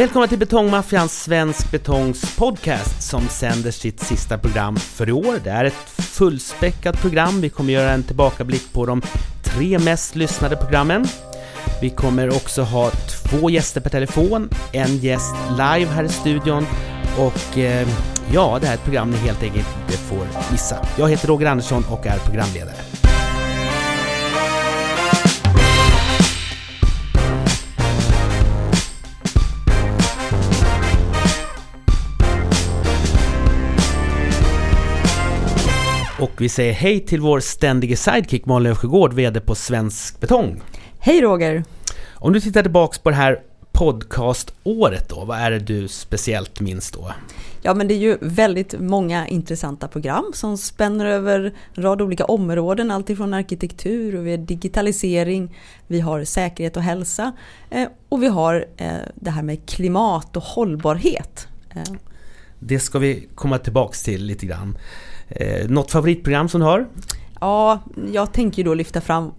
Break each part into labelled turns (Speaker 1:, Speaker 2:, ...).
Speaker 1: Välkomna till Betongmaffians Svensk Betongs podcast som sänder sitt sista program för i år. Det är ett fullspäckat program. Vi kommer göra en tillbakablick på de tre mest lyssnade programmen. Vi kommer också ha två gäster per telefon, en gäst live här i studion och eh, ja, det här är ett program ni helt enkelt inte får missa. Jag heter Roger Andersson och är programledare. Och vi säger hej till vår ständige sidekick Malin Öfsjögård, VD på Svensk Betong.
Speaker 2: Hej Roger!
Speaker 1: Om du tittar tillbaks på det här podcaståret då, vad är det du speciellt minns då?
Speaker 2: Ja men det är ju väldigt många intressanta program som spänner över en rad olika områden, alltifrån arkitektur och vi har digitalisering, vi har säkerhet och hälsa eh, och vi har eh, det här med klimat och hållbarhet.
Speaker 1: Eh. Det ska vi komma tillbaks till lite grann. Något favoritprogram som du har?
Speaker 2: Ja, jag tänker då lyfta fram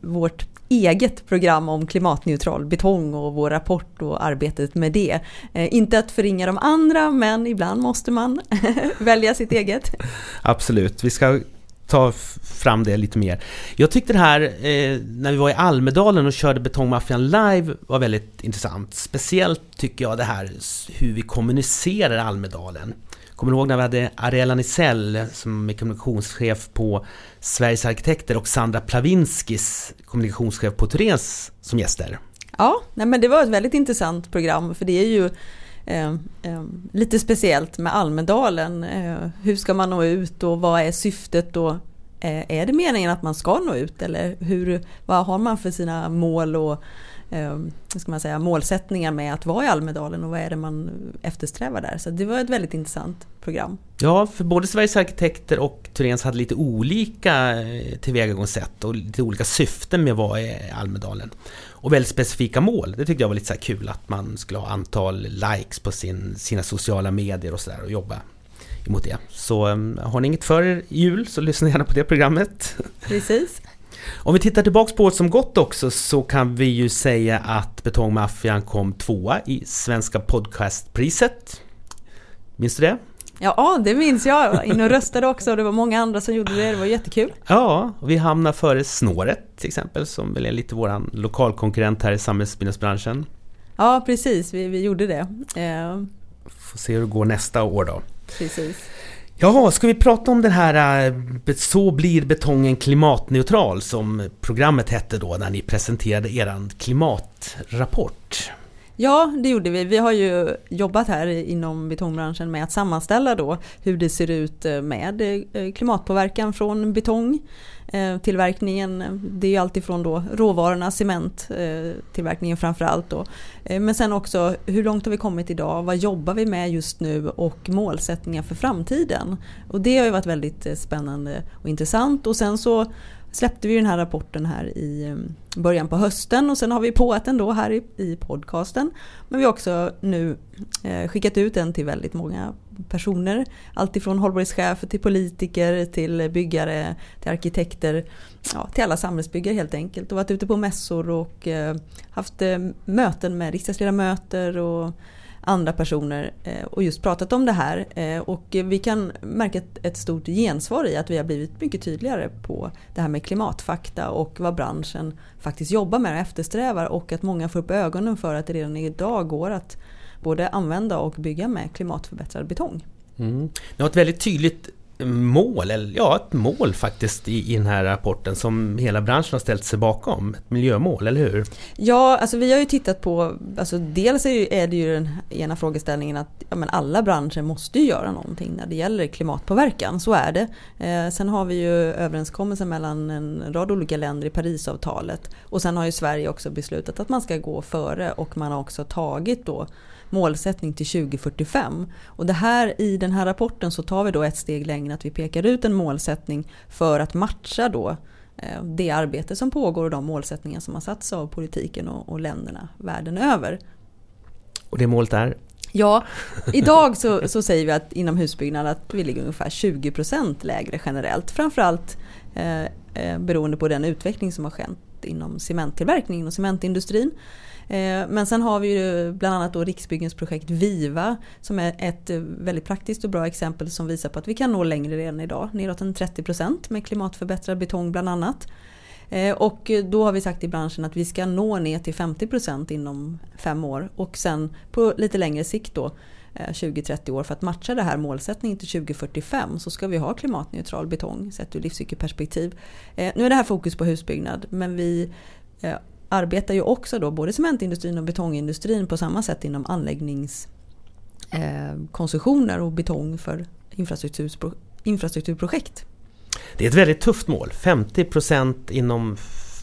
Speaker 2: vårt eget program om klimatneutral betong och vår rapport och arbetet med det. Eh, inte att förringa de andra, men ibland måste man välja sitt eget.
Speaker 1: Absolut, vi ska ta fram det lite mer. Jag tyckte det här, eh, när vi var i Almedalen och körde Betongmaffian live, var väldigt intressant. Speciellt tycker jag det här hur vi kommunicerar Almedalen. Kommer du ihåg när vi hade Ariella Nisell som är kommunikationschef på Sveriges Arkitekter och Sandra Plavinskis kommunikationschef på Turens som gäster?
Speaker 2: Ja, nej men det var ett väldigt intressant program för det är ju eh, eh, lite speciellt med Almedalen. Eh, hur ska man nå ut och vad är syftet och eh, är det meningen att man ska nå ut eller hur, vad har man för sina mål och eh, ska man säga, målsättningar med att vara i Almedalen och vad är det man eftersträvar där. Så det var ett väldigt intressant program.
Speaker 1: Ja, för både Sveriges arkitekter och Turens hade lite olika eh, tillvägagångssätt och lite olika syften med att vara i Almedalen. Och väldigt specifika mål. Det tyckte jag var lite så kul att man skulle ha antal likes på sin, sina sociala medier och sådär och jobba emot det. Så um, har ni inget för er jul så lyssna gärna på det programmet.
Speaker 2: Precis.
Speaker 1: Om vi tittar tillbaks på året som gått också så kan vi ju säga att Betongmaffian kom tvåa i Svenska podcastpriset. Minns du det?
Speaker 2: Ja, det minns jag. Jag var inne och röstade också och det var många andra som gjorde det. Det var jättekul.
Speaker 1: Ja, vi hamnade före Snåret till exempel som väl är lite våran lokalkonkurrent här i samhällsbyggnadsbranschen.
Speaker 2: Ja, precis. Vi, vi gjorde det.
Speaker 1: Eh. Får se hur det går nästa år då.
Speaker 2: Precis.
Speaker 1: Jaha, ska vi prata om den här eh, Så blir betongen klimatneutral som programmet hette då när ni presenterade er klimatrapport?
Speaker 2: Ja, det gjorde vi. Vi har ju jobbat här inom betongbranschen med att sammanställa då hur det ser ut eh, med eh, klimatpåverkan från betong Eh, tillverkningen. Eh, det är ju alltifrån då råvarorna, cement, eh, tillverkningen framförallt men sen också hur långt har vi kommit idag? Vad jobbar vi med just nu? Och målsättningar för framtiden. Och det har ju varit väldigt spännande och intressant. Och sen så släppte vi den här rapporten här i början på hösten och sen har vi påat den då här i, podcasten. Men vi har också nu skickat ut den till väldigt många personer. Alltifrån hållbarhetschefer till politiker, till byggare, till arkitekter, ja, till alla samhällsbyggare helt enkelt. Och varit ute på mässor och eh, haft eh, möten med riksdagsledamöter och andra personer eh, och just pratat om det här. Och vi kan märka ett stort gensvar i att vi har blivit mycket tydligare på det här med klimatfakta och vad branschen faktiskt jobbar med och eftersträvar och att många får upp ögonen för att det redan idag går att både använda och bygga med klimatförbättrad betong.
Speaker 1: Mm. Det har ett väldigt tydligt mål, eller ja ett mål faktiskt i, i den här rapporten som hela branschen har ställt sig bakom. Ett miljömål, eller hur?
Speaker 2: Ja, alltså vi har ju tittat på, alltså dels är det ju den ena frågeställningen att ja, men alla branscher måste ju göra någonting när det gäller klimatpåverkan, så är det. Eh, sen har vi ju överenskommelsen mellan en rad olika länder i Parisavtalet och sen har ju Sverige också beslutat att man ska gå före och man har också tagit då målsättning till 2045. Och det här, i den här rapporten så tar vi då ett steg längre att vi pekar ut en målsättning för att matcha då eh, det arbete som pågår och de målsättningar som har satts av politiken och, och länderna världen över.
Speaker 1: Och det målet är?
Speaker 2: Ja, idag så, så säger vi att inom husbyggnad att vi ligger ungefär 20% lägre generellt. Framförallt eh, eh, beroende på den utveckling som har skett inom cementtillverkningen och cementindustrin. Eh, men sen har vi ju bland annat då Riksbyggens projekt VIVA som är ett eh, väldigt praktiskt och bra exempel som visar på att vi kan nå längre redan idag. Neråt en 30% med klimatförbättrad betong bland annat. Eh, och då har vi sagt i branschen att vi ska nå ner till 50% inom fem år och sen på lite längre sikt då 20-30 år för att matcha det här målsättningen till 2045 så ska vi ha klimatneutral betong sett ur livscykelperspektiv. Nu är det här fokus på husbyggnad men vi arbetar ju också då både cementindustrin och betongindustrin på samma sätt inom anläggningskonstruktioner och betong för infrastrukturprojekt.
Speaker 1: Det är ett väldigt tufft mål, 50% inom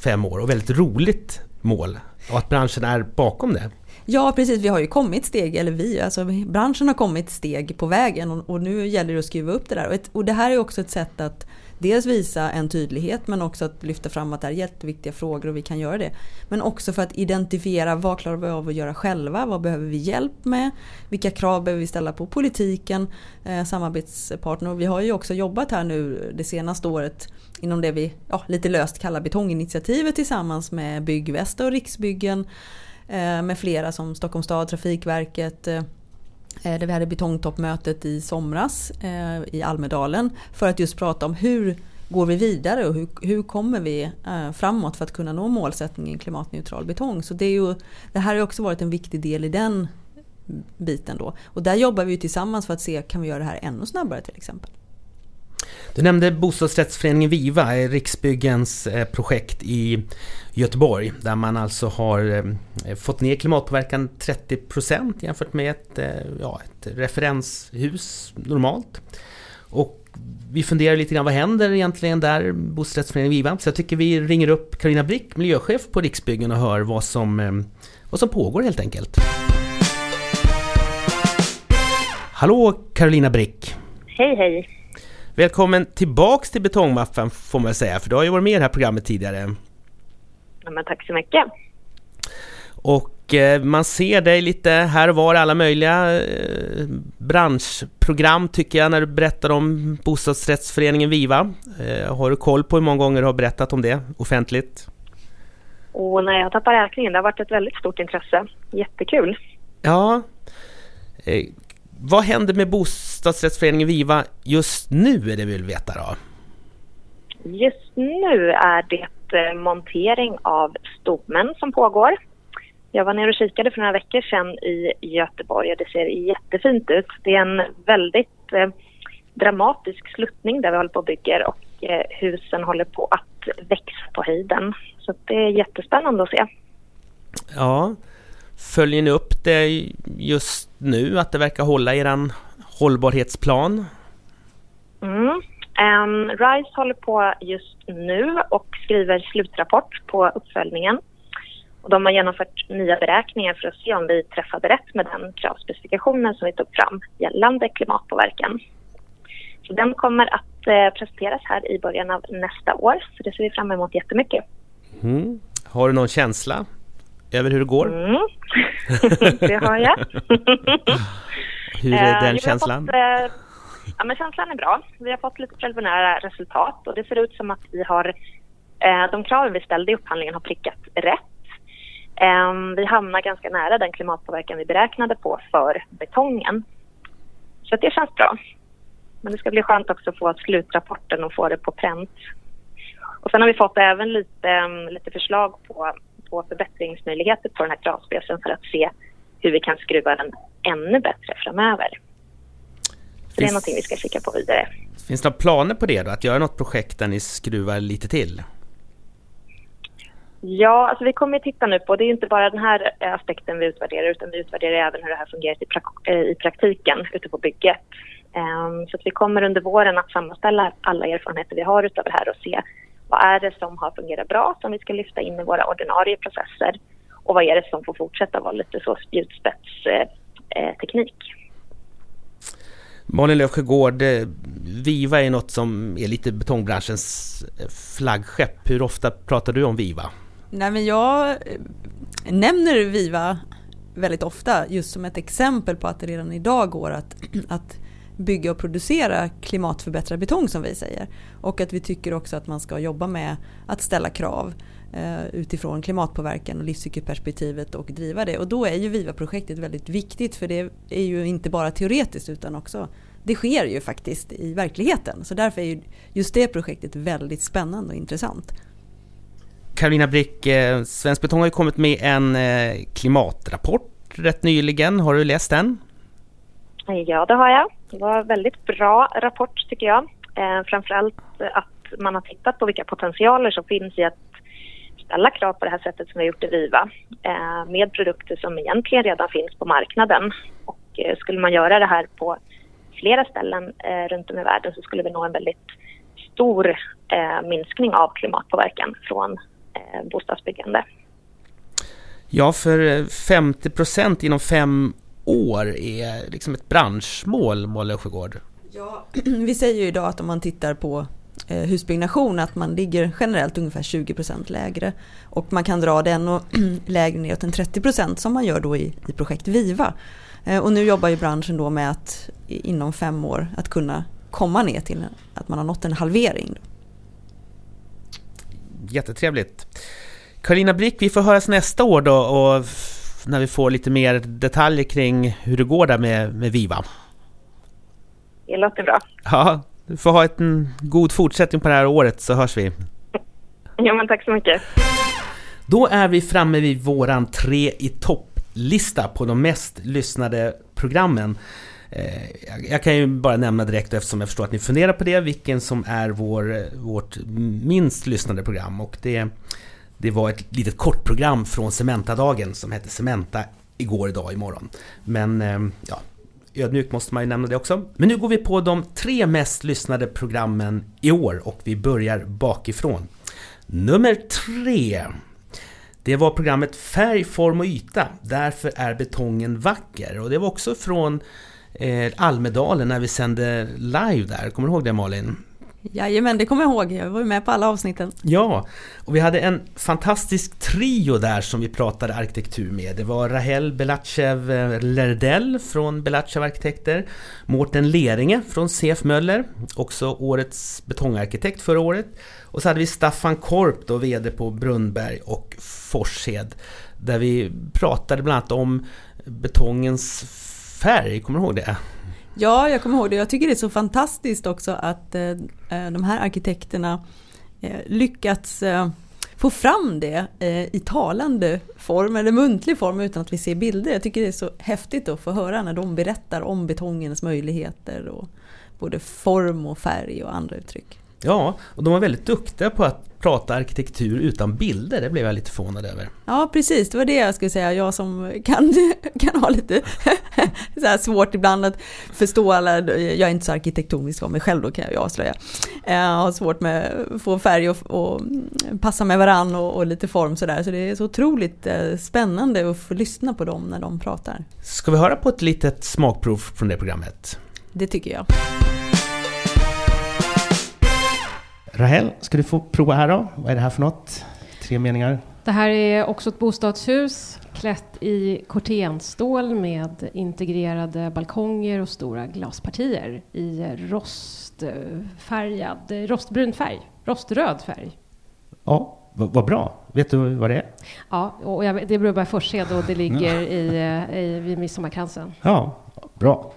Speaker 1: fem år och väldigt roligt mål och att branschen är bakom det.
Speaker 2: Ja precis, vi har ju kommit steg, eller vi, alltså branschen har kommit steg på vägen och, och nu gäller det att skruva upp det där. Och, ett, och det här är också ett sätt att dels visa en tydlighet men också att lyfta fram att det är jätteviktiga frågor och vi kan göra det. Men också för att identifiera vad klarar vi av att göra själva? Vad behöver vi hjälp med? Vilka krav behöver vi ställa på politiken, eh, samarbetspartner? vi har ju också jobbat här nu det senaste året inom det vi ja, lite löst kallar betonginitiativet tillsammans med Byggvästa och Riksbyggen eh, med flera som Stockholms stad, Trafikverket, Eh, Eh, där vi hade betongtoppmötet i somras eh, i Almedalen för att just prata om hur går vi vidare och hur, hur kommer vi eh, framåt för att kunna nå målsättningen klimatneutral betong. Så det, är ju, det här har också varit en viktig del i den biten då. Och där jobbar vi tillsammans för att se kan vi göra det här ännu snabbare till exempel.
Speaker 1: Du nämnde bostadsrättsföreningen Viva, eh, Riksbyggens eh, projekt i Göteborg där man alltså har eh, fått ner klimatpåverkan 30% jämfört med ett, ja, ett referenshus normalt. Och vi funderar lite grann, vad händer egentligen där, bostadsrättsföreningen Viva? Så jag tycker vi ringer upp Karolina Brick, miljöchef på Riksbyggen och hör vad som, vad som pågår helt enkelt. Hallå Karolina Brick!
Speaker 3: Hej hej!
Speaker 1: Välkommen tillbaks till Betongmaffan får man säga, för du har ju varit med i det här programmet tidigare.
Speaker 3: Ja, men tack så mycket.
Speaker 1: Och eh, man ser dig lite här och var alla möjliga eh, branschprogram tycker jag när du berättar om bostadsrättsföreningen Viva. Eh, har du koll på hur många gånger du har berättat om det offentligt?
Speaker 3: Åh nej, jag tappar räkningen. Det har varit ett väldigt stort intresse. Jättekul.
Speaker 1: Ja. Vad händer med bostadsrättsföreningen Viva just nu är det vi vill veta då?
Speaker 3: Just nu är det Eh, montering av stommen som pågår. Jag var nere och kikade för några veckor sedan i Göteborg och det ser jättefint ut. Det är en väldigt eh, dramatisk sluttning där vi håller på och bygger och eh, husen håller på att växa på höjden. Så det är jättespännande att se.
Speaker 1: Ja, följer ni upp det just nu, att det verkar hålla er hållbarhetsplan?
Speaker 3: Mm. Um, RISE håller på just nu och skriver slutrapport på uppföljningen. Och de har genomfört nya beräkningar för att se om vi träffade rätt med den kravspecifikationen som vi tog fram gällande klimatpåverkan. Så den kommer att eh, presenteras här i början av nästa år, så det ser vi fram emot jättemycket.
Speaker 1: Mm. Har du någon känsla över hur det går?
Speaker 3: Mm. det har jag.
Speaker 1: hur är den eh, känslan?
Speaker 3: Fått, eh, Ja, men känslan är bra. Vi har fått lite preliminära resultat och det ser ut som att vi har eh, de kraven vi ställde i upphandlingen har prickat rätt. Eh, vi hamnar ganska nära den klimatpåverkan vi beräknade på för betongen. Så det känns bra. Men det ska bli skönt också att få slutrapporten och få det på pränt. Och sen har vi fått även lite, mm, lite förslag på, på förbättringsmöjligheter på den här kravspecen för att se hur vi kan skruva den ännu bättre framöver. Så det är någonting vi ska kika på vidare.
Speaker 1: Finns det några planer på det då? Att göra något projekt där ni skruvar lite till?
Speaker 3: Ja, alltså vi kommer att titta nu på, det är inte bara den här aspekten vi utvärderar utan vi utvärderar även hur det här fungerar i, prak eh, i praktiken ute på bygget. Um, så vi kommer under våren att sammanställa alla erfarenheter vi har utav det här och se vad är det som har fungerat bra som vi ska lyfta in i våra ordinarie processer och vad är det som får fortsätta vara lite så spjutspetsteknik. Eh,
Speaker 1: Malin Löfsjögård, eh, Viva är något som är lite betongbranschens eh, flaggskepp. Hur ofta pratar du om Viva?
Speaker 2: Nej men jag eh, nämner Viva väldigt ofta just som ett exempel på att det redan idag går att, att bygga och producera klimatförbättrad betong som vi säger. Och att vi tycker också att man ska jobba med att ställa krav eh, utifrån klimatpåverkan och livscykelperspektivet och driva det. Och då är ju VIVA-projektet väldigt viktigt för det är ju inte bara teoretiskt utan också det sker ju faktiskt i verkligheten. Så därför är ju just det projektet väldigt spännande och intressant.
Speaker 1: Carolina Brick, eh, Svensk Betong har ju kommit med en eh, klimatrapport rätt nyligen. Har du läst den?
Speaker 3: Ja, det har jag. Det var en väldigt bra rapport tycker jag. Eh, framförallt att man har tittat på vilka potentialer som finns i att ställa krav på det här sättet som vi har gjort i Viva eh, med produkter som egentligen redan finns på marknaden. Och eh, skulle man göra det här på flera ställen eh, runt om i världen så skulle vi nå en väldigt stor eh, minskning av klimatpåverkan från eh, bostadsbyggande.
Speaker 1: Ja, för eh, 50 procent inom fem år är liksom ett branschmål, Malin Sjögård.
Speaker 2: Ja, vi säger ju idag att om man tittar på eh, husbyggnation att man ligger generellt ungefär 20 procent lägre. Och man kan dra den och lägre neråt än 30 procent som man gör då i, i projekt Viva. Eh, och nu jobbar ju branschen då med att inom fem år att kunna komma ner till att man har nått en halvering.
Speaker 1: Jättetrevligt. Karina Brick, vi får höras nästa år då och när vi får lite mer detaljer kring hur det går där med, med Viva.
Speaker 3: Det låter bra.
Speaker 1: Ja, du får ha en god fortsättning på det här året så hörs vi.
Speaker 3: Ja, men tack så mycket.
Speaker 1: Då är vi framme vid våran tre i topplista på de mest lyssnade programmen. Eh, jag kan ju bara nämna direkt eftersom jag förstår att ni funderar på det, vilken som är vår, vårt minst lyssnade program. Och det, det var ett litet kortprogram från Cementa-dagen som hette Cementa igår, idag, imorgon. Men eh, ja, ödmjukt måste man ju nämna det också. Men nu går vi på de tre mest lyssnade programmen i år och vi börjar bakifrån. Nummer tre. Det var programmet Färg, form och yta. Därför är betongen vacker. Och det var också från eh, Almedalen när vi sände live där. Kommer du ihåg det Malin?
Speaker 2: Jajamän, det kommer jag ihåg. Jag var ju med på alla avsnitten.
Speaker 1: Ja, och vi hade en fantastisk trio där som vi pratade arkitektur med. Det var Rahel Belachev eh, Lerdell från Belachev Arkitekter, Mårten Leringe från CF Möller, också årets betongarkitekt förra året. Och så hade vi Staffan Korp, då VD på Brunnberg och Forshed, där vi pratade bland annat om betongens färg, kommer du ihåg det?
Speaker 2: Ja, jag kommer ihåg det. Jag tycker det är så fantastiskt också att eh, eh de här arkitekterna eh, lyckats eh, få fram det eh, i talande form eller muntlig form utan att vi ser bilder. Jag tycker det är så häftigt att få höra när de berättar om betongens möjligheter och både form och färg och andra uttryck.
Speaker 1: Ja, och de var väldigt duktiga på att prata arkitektur utan bilder, det blev jag lite förvånad över.
Speaker 2: Ja, precis, det var det jag skulle säga. Jag som kan, kan ha lite så svårt ibland att förstå alla, jag är inte så arkitektonisk av mig själv då kan jag ju avslöja. Jag har svårt med att få färg och, och passa med varann och, och lite form sådär. Så det är så otroligt eh, spännande att få lyssna på dem när de pratar.
Speaker 1: Ska vi höra på ett litet smakprov från det programmet?
Speaker 2: Det tycker jag.
Speaker 1: Rahel, ska du få prova här då? Vad är det här för något? Tre meningar.
Speaker 4: Det här är också ett bostadshus klätt i kortenstål med integrerade balkonger och stora glaspartier i rostfärgad, rostbrun färg, roströd färg.
Speaker 1: Ja, vad bra. Vet du vad det är?
Speaker 4: Ja, och jag, det är Broberg Forssed och det ligger i, i, vid Midsommarkransen.
Speaker 1: Ja, bra.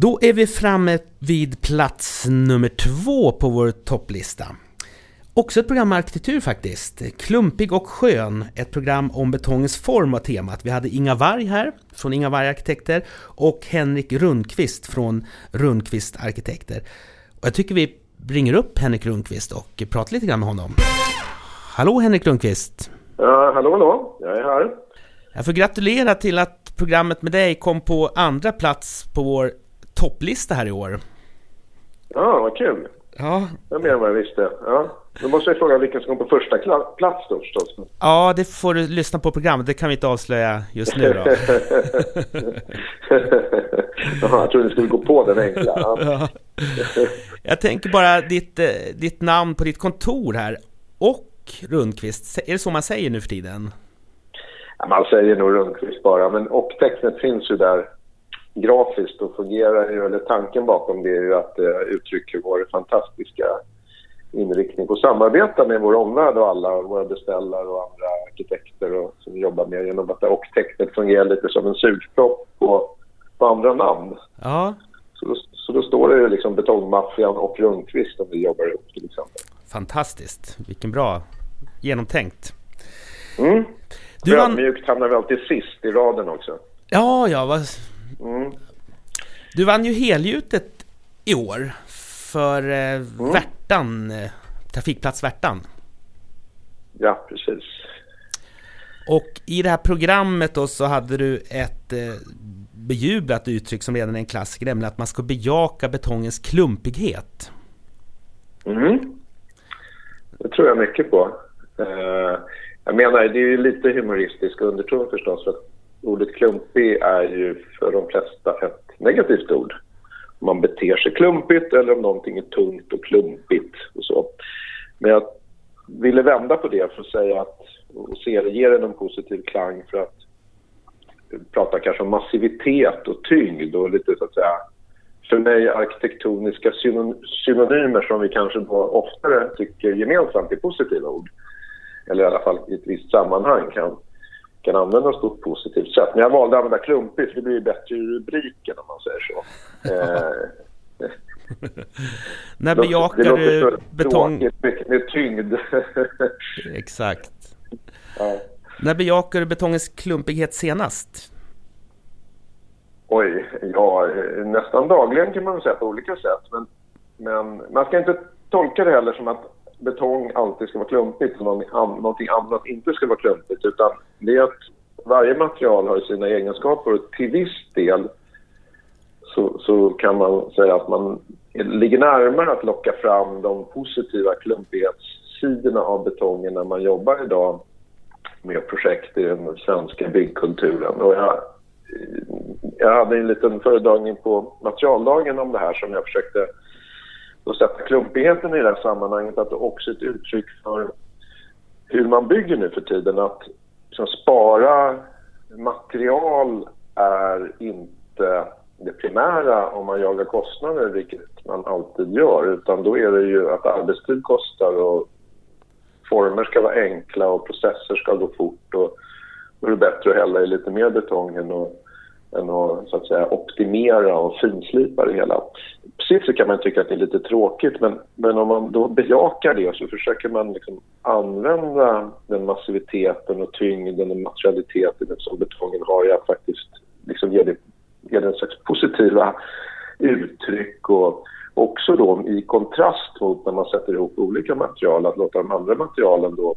Speaker 1: Då är vi framme vid plats nummer två på vår topplista. Också ett program med arkitektur faktiskt. Klumpig och skön, ett program om betongens form var temat. Vi hade Inga Varg här, från Inga Varg Arkitekter, och Henrik Rundqvist från Rundqvist Arkitekter. Och jag tycker vi ringer upp Henrik Rundqvist och pratar lite grann med honom. Hallå Henrik Rundqvist!
Speaker 5: Ja, hallå hallå, jag är här.
Speaker 1: Jag får gratulera till att programmet med dig kom på andra plats på vår topplista här i år.
Speaker 5: Ja, vad kul.
Speaker 1: Ja.
Speaker 5: Det är mer än vad jag visste. Ja. Då måste jag fråga vilken som kom på första plats då förstås.
Speaker 1: Ja, det får du lyssna på programmet. Det kan vi inte avslöja just nu då.
Speaker 5: ja, jag trodde du skulle gå på den enkla. Ja.
Speaker 1: jag tänker bara ditt, eh, ditt namn på ditt kontor här. Och Rundqvist. Är det så man säger nu för tiden?
Speaker 5: Ja, man säger nog Rundqvist bara, men och-tecknet finns ju där grafiskt och fungerar ju, eller tanken bakom det är ju att det uttrycker vår fantastiska inriktning på att samarbeta med vår omvärld och alla våra beställare och andra arkitekter och, som jobbar med genom att och tecknet fungerar lite som en sugpropp på, på andra namn.
Speaker 1: Ja.
Speaker 5: Så så då står det ju liksom Betongmaffian och Rundqvist om vi jobbar ihop till exempel.
Speaker 1: Fantastiskt, vilken bra genomtänkt.
Speaker 5: Mm.
Speaker 1: Du.
Speaker 5: Ödmjukt hamnar vi alltid sist i raden också.
Speaker 1: Ja, ja. Vad...
Speaker 5: Mm.
Speaker 1: Du vann ju helgjutet i år för eh, mm. Värtan, eh, Trafikplats Värtan.
Speaker 5: Ja, precis.
Speaker 1: Och i det här programmet då så hade du ett eh, bejublat uttryck som redan är en klassiker, nämligen att man ska bejaka betongens klumpighet.
Speaker 5: Mm. Det tror jag mycket på. Jag menar, det är ju lite humoristisk underton förstås. För att ordet klumpig är ju för de flesta ett negativt ord. Om man beter sig klumpigt eller om någonting är tungt och klumpigt och så. Men jag ville vända på det för att säga att och se det, ger det en positiv klang för att prata kanske om massivitet och tyngd och lite så att säga för mig arkitektoniska synonymer som vi kanske då oftare tycker gemensamt är positiva ord. Eller i alla fall i ett visst sammanhang kan, kan användas på ett positivt sätt. Men jag valde att använda klumpigt för det blir bättre i rubriken om man säger så.
Speaker 1: Eh, När bejakar du betong...
Speaker 5: Med, med tyngd.
Speaker 1: Exakt. Ja. När bejakar du betongens klumpighet senast?
Speaker 5: Oj, ja nästan dagligen kan man säga på olika sätt. Men, men man ska inte tolka det heller som att betong alltid ska vara klumpigt och någonting annat inte ska vara klumpigt. Utan det är att varje material har sina egenskaper och till viss del så, så kan man säga att man ligger närmare att locka fram de positiva klumpighetssidorna av betongen när man jobbar idag med projekt i den svenska byggkulturen. Och jag, jag hade en liten föredragning på materialdagen om det här som jag försökte att sätta klumpigheten i det här sammanhanget att det också är ett uttryck för hur man bygger nu för tiden. Att liksom, spara material är inte det primära om man jagar kostnader, vilket man alltid gör. Utan då är det ju att arbetstid kostar och former ska vara enkla och processer ska gå fort. Och då är det bättre att hälla i lite mer betong än att, än att, så att säga, optimera och finslipa det hela. På sitt sätt kan man tycka att det är lite tråkigt men, men om man då bejakar det så försöker man liksom använda den massiviteten och tyngden och materialiteten som betongen har i att faktiskt liksom ge det, ge det en slags positiva uttryck och också då i kontrast mot när man sätter ihop olika material att låta de andra materialen då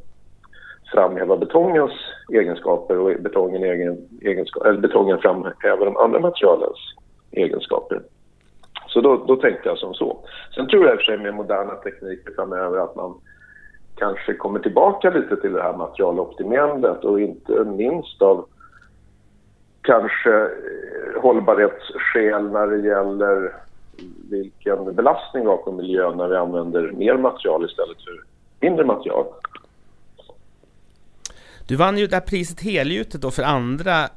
Speaker 5: framhäva betongens egenskaper och betongen, egen, egenska, eller betongen framhäver de andra materialens egenskaper. Så då, då tänkte jag som så. Sen tror jag i och för sig med moderna tekniker framöver att man kanske kommer tillbaka lite till det här materialoptimerandet och inte minst av kanske eh, hållbarhetsskäl när det gäller vilken belastning vi har på miljön när vi använder mer material istället för mindre material.
Speaker 1: Du vann ju det här priset helgjutet då för andra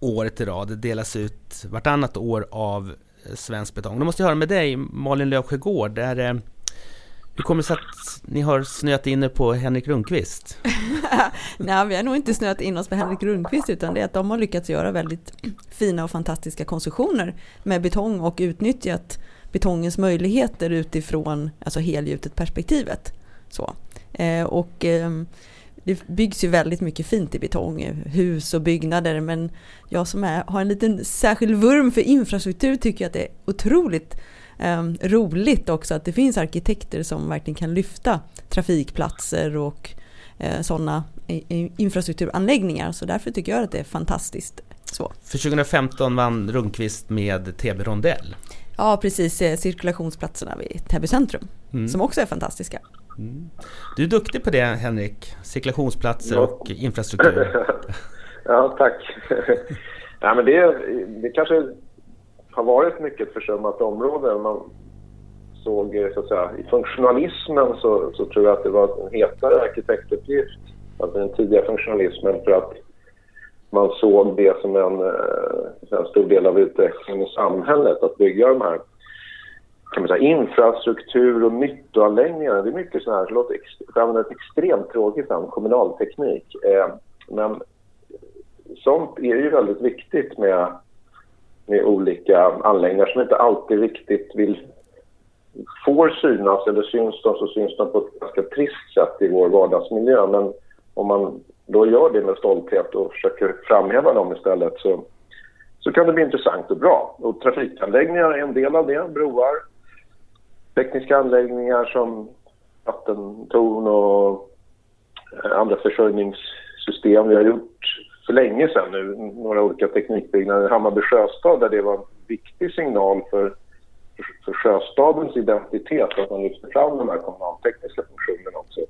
Speaker 1: året i rad. Det delas ut vartannat år av eh, Svensk Betong. Då måste jag höra med dig, Malin Löfsjögård, Där, hur kommer det sig att ni har snöat in er på Henrik Rundqvist?
Speaker 2: Nej, vi har nog inte snöat in oss på Henrik Rundqvist utan det är att de har lyckats göra väldigt fina och fantastiska konstruktioner med betong och utnyttjat betongens möjligheter utifrån alltså helgjutet perspektivet. Så. Eh, och eh, det byggs ju väldigt mycket fint i betong, hus och byggnader, men jag som är, har en liten särskild vurm för infrastruktur tycker att det är otroligt eh, roligt också att det finns arkitekter som verkligen kan lyfta trafikplatser och eh, sådana infrastrukturanläggningar. Så därför tycker jag att det är fantastiskt. Så.
Speaker 1: För 2015 vann Rundqvist med TB Rondell.
Speaker 2: Ja, precis. Eh, cirkulationsplatserna vid Täby centrum. Mm. Som också är fantastiska. Mm.
Speaker 1: Du är duktig på det Henrik. Cirkulationsplatser ja. och infrastruktur.
Speaker 5: ja, tack. ja, men det, det kanske har varit mycket ett försummat område. Man såg så att säga, i funktionalismen så, så tror jag att det var en hetare arkitektuppgift, alltså den tidiga funktionalismen för att man såg det som en, eh, en stor del av utvecklingen i samhället, att bygga de här kan man säga, infrastruktur och nyttoanläggningar. Det är mycket sånt här, det låter ex, extremt tråkigt namn, kommunalteknik. Eh, men sånt är ju väldigt viktigt med, med olika anläggningar som inte alltid riktigt vill får synas eller syns de så syns de på ett ganska trist sätt i vår vardagsmiljö. Men om man då gör det med stolthet och försöker framhäva dem istället så, så kan det bli intressant och bra. Och trafikanläggningar är en del av det, broar, tekniska anläggningar som vattentorn och eh, andra försörjningssystem. Vi har gjort för länge sedan nu några olika teknikbyggnader Hammarby sjöstad där det var en viktig signal för, för sjöstadens identitet att man lyfter fram de här kommunaltekniska funktionerna också.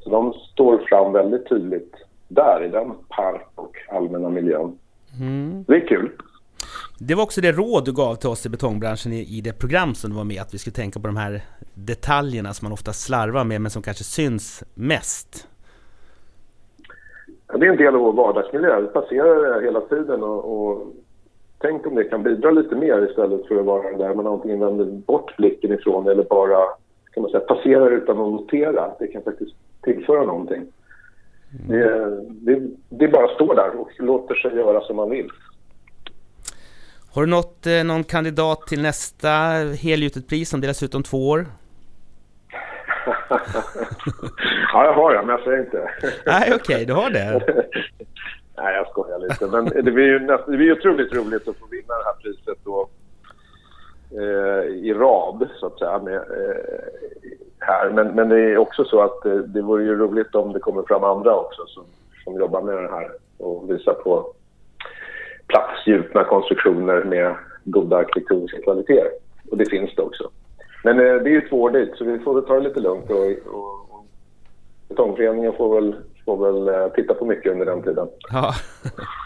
Speaker 5: Så de står fram väldigt tydligt där i den park och allmänna miljön. Mm. Det är kul.
Speaker 1: Det var också det råd du gav till oss i betongbranschen i, i det program som du var med, att vi skulle tänka på de här detaljerna som man ofta slarvar med men som kanske syns mest.
Speaker 5: Ja, det är en del av vår vardagsmiljö. Vi passerar det hela tiden och, och tänk om det kan bidra lite mer istället för att vara där man antingen vänder bort blicken ifrån eller bara kan man säga, passerar utan att notera. Det kan faktiskt tillföra någonting. Mm. Det, det, det bara står där och låter sig göra som man vill.
Speaker 1: Har du nått eh, någon kandidat till nästa helgjutet pris som delas ut om två år?
Speaker 5: ja, jag har jag, men jag säger inte.
Speaker 1: Nej, okej, okay, du har det.
Speaker 5: Nej, jag skojar lite. Men det blir ju, näst, det blir otroligt roligt att få vinna det här priset då, eh, i rad, så att säga, med, eh, här. Men, men det är också så att eh, det vore ju roligt om det kommer fram andra också som, som jobbar med det här och visar på platsgjutna konstruktioner med goda arkitektoniska kvaliteter. Och det finns det också. Men eh, det är ju två år dit, så vi får väl ta det lite lugnt. Och, och, och Betongföreningen får väl, får väl eh, titta på mycket under den tiden. Ja.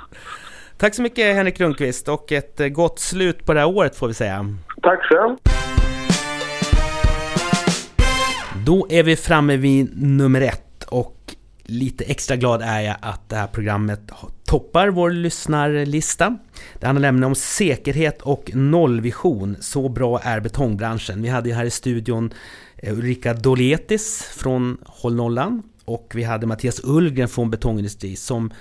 Speaker 1: Tack så mycket Henrik Lundqvist och ett eh, gott slut på det här året får vi säga.
Speaker 5: Tack själv.
Speaker 1: Då är vi framme vid nummer ett lite extra glad är jag att det här programmet toppar vår lyssnarlista. Det handlar nämligen om säkerhet och nollvision. Så bra är betongbranschen. Vi hade ju här i studion eh, Ulrika Doletis från Håll Nollan och vi hade Mattias Ullgren från Betongindustri som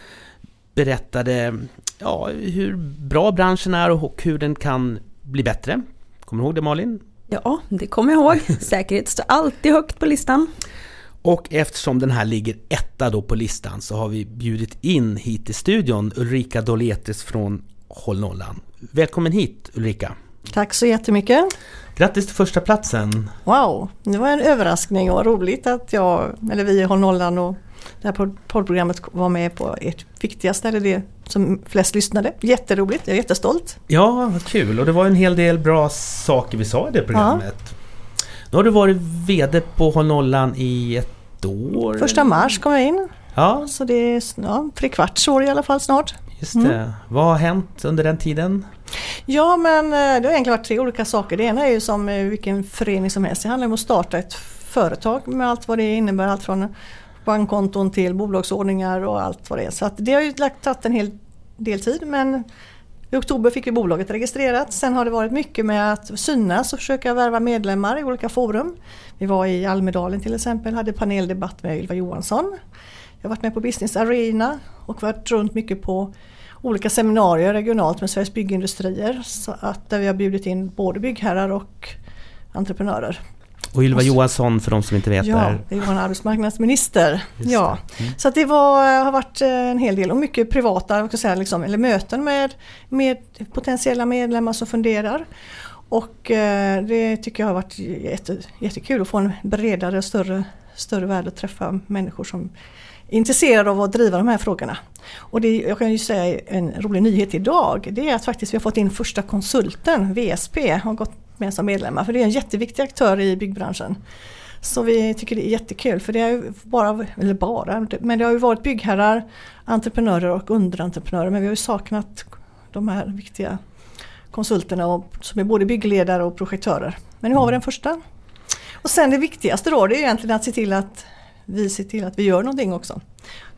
Speaker 1: berättade ja, hur bra branschen är och hur den kan bli bättre. Kommer du ihåg det Malin?
Speaker 2: Ja, det kommer jag ihåg. Säkerhet står alltid högt på listan.
Speaker 1: Och eftersom den här ligger etta då på listan så har vi bjudit in hit till studion Ulrika Doletis från Håll Nollan. Välkommen hit Ulrika!
Speaker 6: Tack så jättemycket!
Speaker 1: Grattis till första platsen.
Speaker 6: Wow, det var en överraskning och roligt att jag, eller vi i Håll Nollan och det här poddprogrammet var med på ert viktigaste, eller det som flest lyssnade. Jätteroligt, jag är jättestolt.
Speaker 1: Ja, vad kul och det var en hel del bra saker vi sa i det programmet. Ja. Nu har du varit VD på Håll Nollan i ett år?
Speaker 6: Första mars kom jag in. Ja. Så det är ja, tre kvarts år i alla fall snart.
Speaker 1: Just det. Mm. Vad har hänt under den tiden?
Speaker 6: Ja men eh, det har egentligen varit tre olika saker. Det ena är ju som eh, vilken förening som helst. Det handlar om att starta ett företag med allt vad det innebär. Allt från bankkonton till bolagsordningar och allt vad det är. Så det har ju tagit en hel del tid men i oktober fick vi bolaget registrerat. Sen har det varit mycket med att synas och försöka värva medlemmar i olika forum. Vi var i Almedalen till exempel, hade paneldebatt med Ylva Johansson. Jag har varit med på Business Arena och varit runt mycket på olika seminarier regionalt med Sveriges byggindustrier. Så att där vi har bjudit in både byggherrar och entreprenörer.
Speaker 1: Och Ylva Johansson för de som inte vet
Speaker 6: ja,
Speaker 1: är?
Speaker 6: det var en arbetsmarknadsminister. ja. Mm. Så det var, har varit eh, en hel del och mycket privata säga, liksom, eller möten med, med potentiella medlemmar som funderar. Och eh, det tycker jag har varit jätte, jättekul att få en bredare, större, större värld att träffa människor som är intresserade av att driva de här frågorna. Och det, jag kan ju säga en rolig nyhet idag, det är att faktiskt vi har fått in första konsulten, VSP, har gått med som medlemmar. För det är en jätteviktig aktör i byggbranschen. Så vi tycker det är jättekul för det är ju bara, eller bara, men det har ju varit byggherrar, entreprenörer och underentreprenörer men vi har ju saknat de här viktiga konsulterna och, som är både byggledare och projektörer. Men nu har vi den första. Och sen det viktigaste då det är egentligen att se till att vi ser till att vi gör någonting också.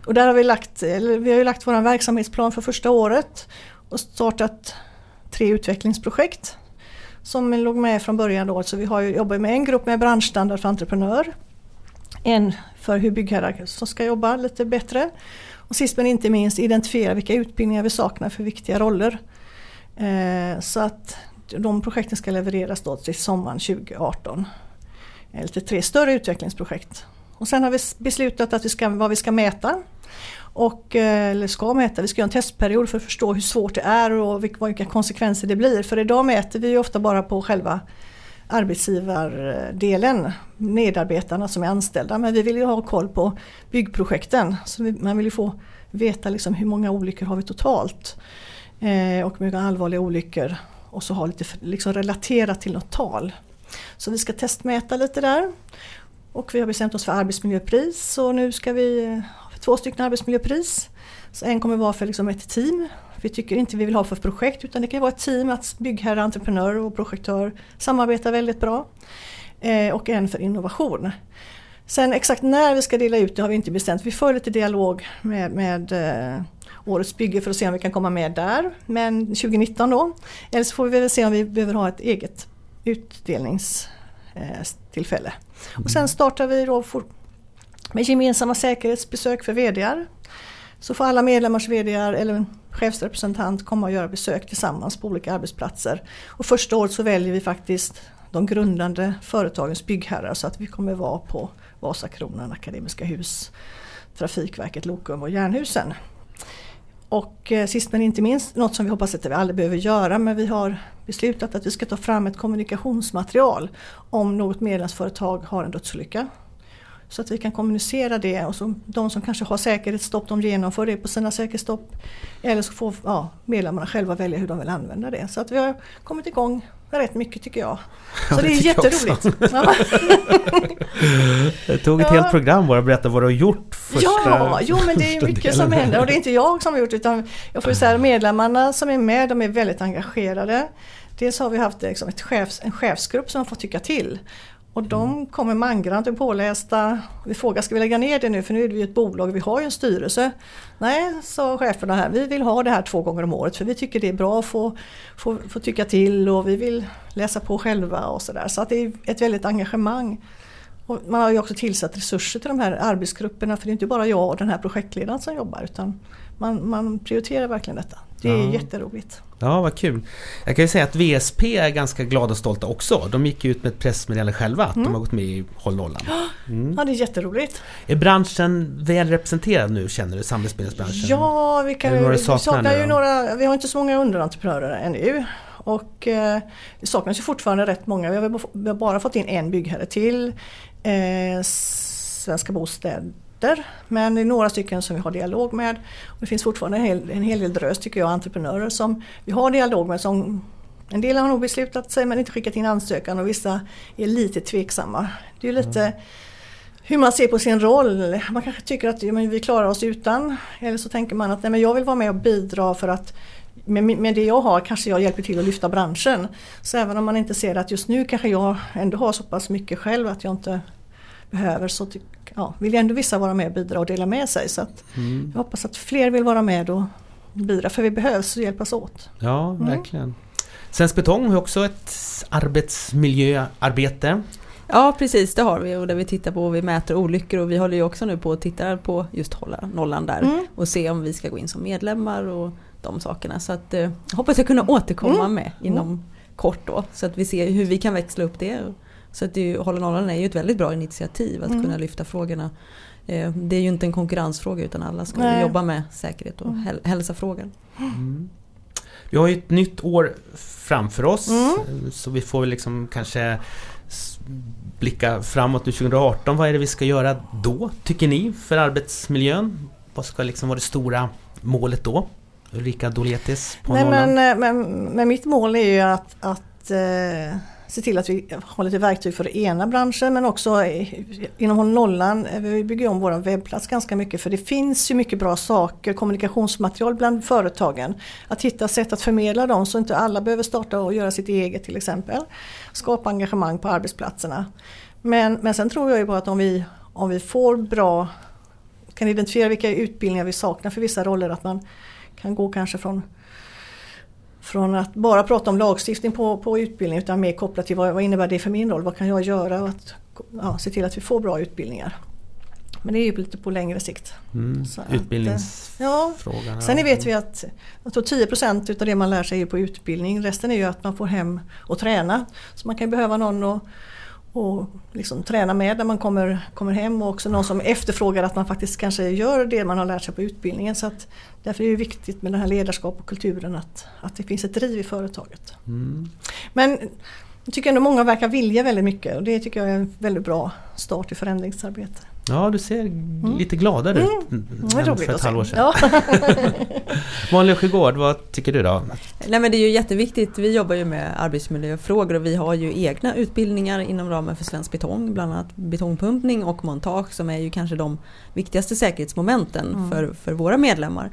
Speaker 6: Och där har vi lagt, eller vi har ju lagt vår verksamhetsplan för första året och startat tre utvecklingsprojekt som låg med från början då. Så vi har jobbat med en grupp med branschstandard för entreprenör. En för hur byggherrar som ska jobba lite bättre. Och sist men inte minst identifiera vilka utbildningar vi saknar för viktiga roller. Eh, så att de projekten ska levereras då till sommaren 2018. Eh, lite tre större utvecklingsprojekt. Och sen har vi beslutat att vi ska, vad vi ska mäta. Och, eh, eller ska mäta, vi ska göra en testperiod för att förstå hur svårt det är och vilka konsekvenser det blir. För idag mäter vi ofta bara på själva arbetsgivardelen, medarbetarna som är anställda. Men vi vill ju ha koll på byggprojekten. Så man vill ju få veta liksom hur många olyckor har vi totalt. Eh, och hur många allvarliga olyckor. Och så ha lite liksom relaterat till något tal. Så vi ska testmäta lite där. Och vi har bestämt oss för arbetsmiljöpris och nu ska vi ha två stycken arbetsmiljöpris. Så en kommer vara för liksom ett team. Vi tycker inte vi vill ha för projekt utan det kan vara ett team att byggherre, entreprenör och projektör samarbetar väldigt bra. Eh, och en för innovation. Sen exakt när vi ska dela ut det har vi inte bestämt. Vi för lite dialog med, med eh, årets bygge för att se om vi kan komma med där. Men 2019 då. Eller så får vi väl se om vi behöver ha ett eget utdelningstillfälle. Eh, och sen startar vi då med gemensamma säkerhetsbesök för VDR. Så får alla medlemmars VD eller en chefsrepresentant komma och göra besök tillsammans på olika arbetsplatser. Och första året så väljer vi faktiskt de grundande företagens byggherrar så att vi kommer vara på Vasakronan, Akademiska Hus, Trafikverket, Lokum och Jernhusen. Och eh, sist men inte minst, något som vi hoppas att vi aldrig behöver göra, men vi har beslutat att vi ska ta fram ett kommunikationsmaterial om något medlemsföretag har en dödsolycka. Så att vi kan kommunicera det och så de som kanske har säkerhetsstopp de genomför det på sina säkerhetsstopp. Eller så får ja, medlemmarna själva välja hur de vill använda det. Så att vi har kommit igång rätt mycket tycker jag. Så ja, det, det är jätteroligt.
Speaker 1: det tog ett ja. helt program bara att berätta vad du har gjort.
Speaker 6: Första, ja, jo men det är mycket som händer och det är inte jag som har gjort utan jag får säga medlemmarna som är med de är väldigt engagerade. Dels har vi haft liksom ett chefs, en chefsgrupp som har fått tycka till. Och de mm. kommer mangrant och pålästa. Vi frågar, ska vi lägga ner det nu för nu är vi ett bolag, vi har ju en styrelse. Nej, sa cheferna här, vi vill ha det här två gånger om året för vi tycker det är bra att få, få, få tycka till och vi vill läsa på själva och sådär. Så att det är ett väldigt engagemang. Och man har ju också tillsatt resurser till de här arbetsgrupperna för det är inte bara jag och den här projektledaren som jobbar utan man, man prioriterar verkligen detta. Det är ja. jätteroligt.
Speaker 1: Ja, vad kul. Jag kan ju säga att VSP är ganska glada och stolta också. De gick ut med ett pressmeddelande själva att mm. de har gått med i Håll Nollan.
Speaker 6: Mm. Ja, det är jätteroligt.
Speaker 1: Är branschen väl representerad nu känner du, samhällsspelsbranschen?
Speaker 6: Ja, vi, kan, vi saknar ju några, vi har inte så många underentreprenörer ännu. Och eh, det saknas ju fortfarande rätt många. Vi har, vi har bara fått in en byggherre till. Eh, Svenska Bostäder men det är några stycken som vi har dialog med. Och det finns fortfarande en hel, en hel del drös tycker jag, entreprenörer som vi har dialog med. Som, en del har nog beslutat sig men inte skickat in ansökan och vissa är lite tveksamma. Det är lite mm. hur man ser på sin roll. Man kanske tycker att ja, men vi klarar oss utan. Eller så tänker man att nej, men jag vill vara med och bidra för att med, med det jag har kanske jag hjälper till att lyfta branschen. Så även om man inte ser att just nu kanske jag ändå har så pass mycket själv att jag inte behöver så ja, vill ändå vissa vara med och bidra och dela med sig. Så mm. Jag hoppas att fler vill vara med och bidra för vi behövs och hjälpas åt.
Speaker 1: Ja, mm. verkligen. Svensk Betong har också ett arbetsmiljöarbete.
Speaker 2: Ja precis det har vi och där vi tittar på och vi mäter olyckor och vi håller ju också nu på att titta på just hålla nollan där mm. och se om vi ska gå in som medlemmar och de sakerna. Så att eh, hoppas jag kunna återkomma mm. med inom mm. kort då så att vi ser hur vi kan växla upp det. Så att det, Hålla nollan är ju ett väldigt bra initiativ att mm. kunna lyfta frågorna. Eh, det är ju inte en konkurrensfråga utan alla ska Nej. jobba med säkerhet och mm. hälsafrågan. Mm.
Speaker 1: Vi har ju ett nytt år framför oss mm. så vi får liksom kanske blicka framåt nu 2018. Vad är det vi ska göra då, tycker ni, för arbetsmiljön? Vad ska liksom vara det stora målet då? Ulrika Doletis på
Speaker 6: Nej, men, eh, men, men, mitt mål är ju att, att eh, se till att vi har lite verktyg för ena branschen men också eh, inom Håll Nollan, eh, vi bygger om vår webbplats ganska mycket för det finns ju mycket bra saker, kommunikationsmaterial bland företagen. Att hitta sätt att förmedla dem så inte alla behöver starta och göra sitt eget till exempel. Skapa engagemang på arbetsplatserna. Men, men sen tror jag ju på att om vi, om vi får bra kan identifiera vilka utbildningar vi saknar för vissa roller. Att man kan gå kanske från från att bara prata om lagstiftning på, på utbildning utan mer kopplat till vad, vad innebär det för min roll, vad kan jag göra och att ja, se till att vi får bra utbildningar. Men det är ju lite på längre sikt.
Speaker 1: Mm. Utbildningsfrågan.
Speaker 6: Ja. Sen vet vi att jag tror 10% utav det man lär sig är på utbildning. Resten är ju att man får hem och träna. Så man kan behöva någon att och liksom träna med när man kommer, kommer hem och också någon som efterfrågar att man faktiskt kanske gör det man har lärt sig på utbildningen. Så att därför är det viktigt med det här ledarskap och kulturen att, att det finns ett driv i företaget. Mm. Men jag tycker ändå många verkar vilja väldigt mycket och det tycker jag är en väldigt bra start i förändringsarbete.
Speaker 1: Ja, du ser mm. lite gladare ut mm. än för ett halvår sedan. Ja. Malin Sjögård, vad tycker du då?
Speaker 2: Nej, men det är ju jätteviktigt. Vi jobbar ju med arbetsmiljöfrågor och vi har ju egna utbildningar inom ramen för Svensk Betong. Bland annat betongpumpning och montage som är ju kanske de viktigaste säkerhetsmomenten mm. för, för våra medlemmar.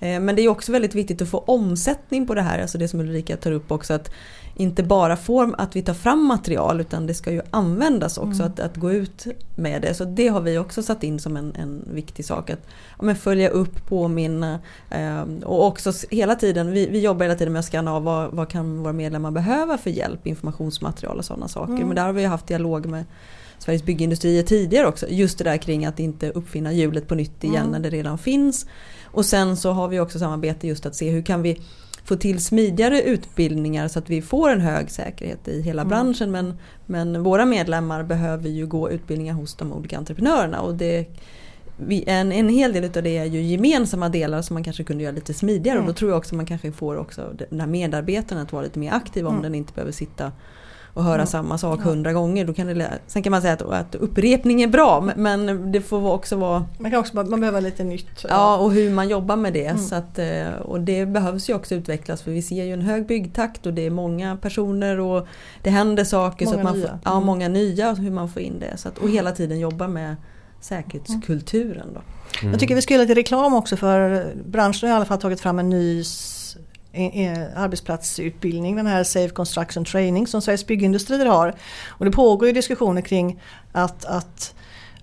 Speaker 2: Eh, men det är också väldigt viktigt att få omsättning på det här, alltså det som Ulrika tar upp också att inte bara får att vi tar fram material utan det ska ju användas också, mm. att, att gå ut med det. Så det har vi också satt in som en, en viktig sak. Att ja, följa upp, påminna eh, och också hela tiden, vi, vi jobbar hela tiden med att scanna av vad, vad kan våra medlemmar behöva för hjälp, informationsmaterial och sådana saker. Mm. Men där har vi haft dialog med Sveriges Byggindustrier tidigare också. Just det där kring att inte uppfinna hjulet på nytt igen mm. när det redan finns. Och sen så har vi också samarbete just att se hur kan vi få till smidigare utbildningar så att vi får en hög säkerhet i hela mm. branschen. Men, men våra medlemmar behöver ju gå utbildningar hos de olika entreprenörerna. Och det, en, en hel del av det är ju gemensamma delar som man kanske kunde göra lite smidigare. Mm. Och då tror jag också man kanske får också den här medarbetaren att vara lite mer aktiv om mm. den inte behöver sitta och höra mm. samma sak hundra gånger. Då kan det, sen kan man säga att, att upprepning är bra men det får också vara...
Speaker 6: Man, kan också, man behöver lite nytt.
Speaker 2: Ja och hur man jobbar med det. Mm. Så att, eh, och det behövs ju också utvecklas för vi ser ju en hög byggtakt och det är många personer och det händer saker.
Speaker 6: Många
Speaker 2: så att man
Speaker 6: nya.
Speaker 2: Får, ja, mm. många nya hur man får in det. Så att, och hela tiden jobba med säkerhetskulturen. Då.
Speaker 6: Mm. Jag tycker vi ska göra lite reklam också för branschen har i alla fall tagit fram en ny Eh, eh, arbetsplatsutbildning, den här Safe Construction Training som Sveriges Byggindustrier har. Och det pågår ju diskussioner kring att, att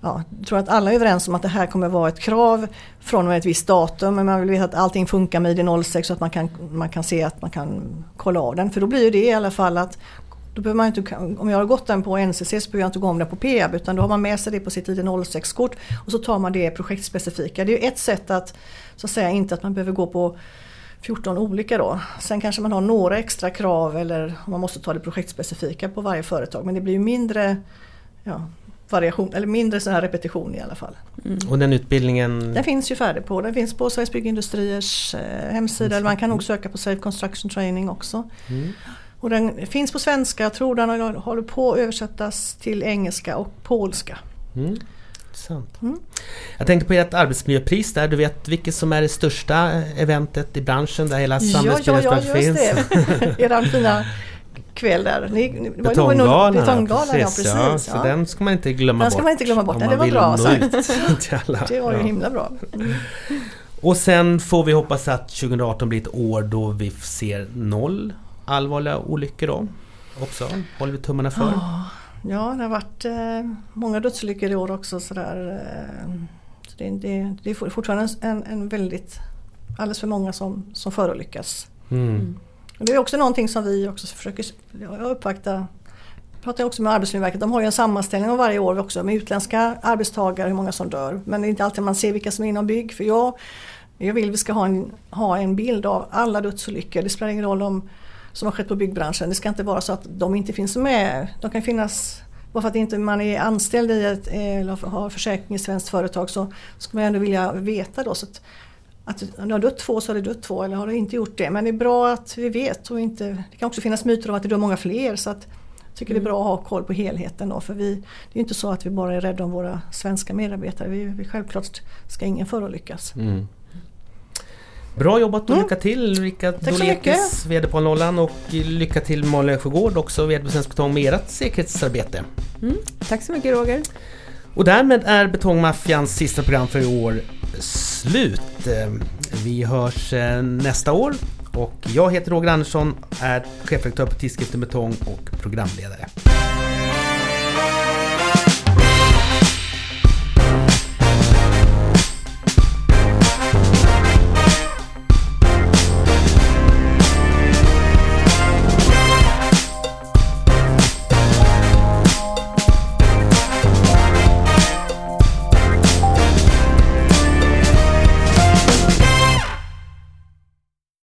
Speaker 6: ja, jag tror att alla är överens om att det här kommer vara ett krav från och med ett visst datum men man vill veta att allting funkar med ID06 så att man kan, man kan se att man kan kolla av den. För då blir det i alla fall att då behöver man inte, om jag har gått den på NCC så behöver jag inte gå om den på PEAB utan då har man med sig det på sitt ID06-kort och så tar man det projektspecifika. Det är ju ett sätt att, så att säga, inte att man behöver gå på 14 olika då. Sen kanske man har några extra krav eller man måste ta det projektspecifika på varje företag men det blir ju mindre ja, variation eller mindre sån här repetition i alla fall.
Speaker 1: Mm. Och den utbildningen?
Speaker 6: Den finns ju färdig på. Den finns på Sveriges Byggindustriers eh, hemsida. Eller man kan nog söka på Safe Construction Training också. Mm. Och den finns på svenska, jag tror den håller på att översättas till engelska och polska.
Speaker 1: Intressant. Mm. Jag tänkte på ert arbetsmiljöpris där. Du vet vilket som är det största eventet i branschen där hela samhällsbyggnadsbranschen
Speaker 6: ja, ja, ja, just det. Eran fina kväll där. Ni,
Speaker 1: betonggalan,
Speaker 6: betonggalan ja, precis. Ja,
Speaker 1: så den ska man inte glömma
Speaker 6: bort. Den ska man inte glömma bort. det var bra
Speaker 1: sagt.
Speaker 6: det var ju himla bra. Mm.
Speaker 1: Och sen får vi hoppas att 2018 blir ett år då vi ser noll allvarliga olyckor då. Också. Håller vi tummarna för. Oh.
Speaker 6: Ja, det har varit eh, många dödsolyckor i år också. Sådär, eh, så det, det, det, är fortfarande en, en väldigt, alldeles för många som, som förolyckas. Mm. Mm. Och det är också någonting som vi också försöker jag uppvakta pratar jag också med Arbetsmiljöverket. De har ju en sammanställning av varje år också med utländska arbetstagare, hur många som dör. Men det är inte alltid man ser vilka som är inom bygg. För jag, jag vill vi ska ha en, ha en bild av alla dödsolyckor. Det spelar ingen roll om som har skett på byggbranschen. Det ska inte vara så att de inte finns med. De kan finnas bara för att inte man är anställd i ett, eller har försäkring i svenskt företag så ska man ändå vilja veta då. Så att, att det har dött två så har det dött två eller har det inte gjort det. Men det är bra att vi vet och inte, det kan också finnas myter om att det dör många fler. Så att, jag tycker det är bra att ha koll på helheten då, för vi, det är inte så att vi bara är rädda om våra svenska medarbetare. Vi, vi självklart ska ingen förolyckas. Mm.
Speaker 1: Bra jobbat och mm. lycka till Ulrika Dolekis, VD på Nollan och lycka till Malin Sjögård också VD på Svensk Betong med ert säkerhetsarbete.
Speaker 2: Mm. Tack så mycket Roger.
Speaker 1: Och därmed är Betongmaffians sista program för i år slut. Vi hörs eh, nästa år och jag heter Roger Andersson, är chefredaktör på tidskriften Betong och programledare.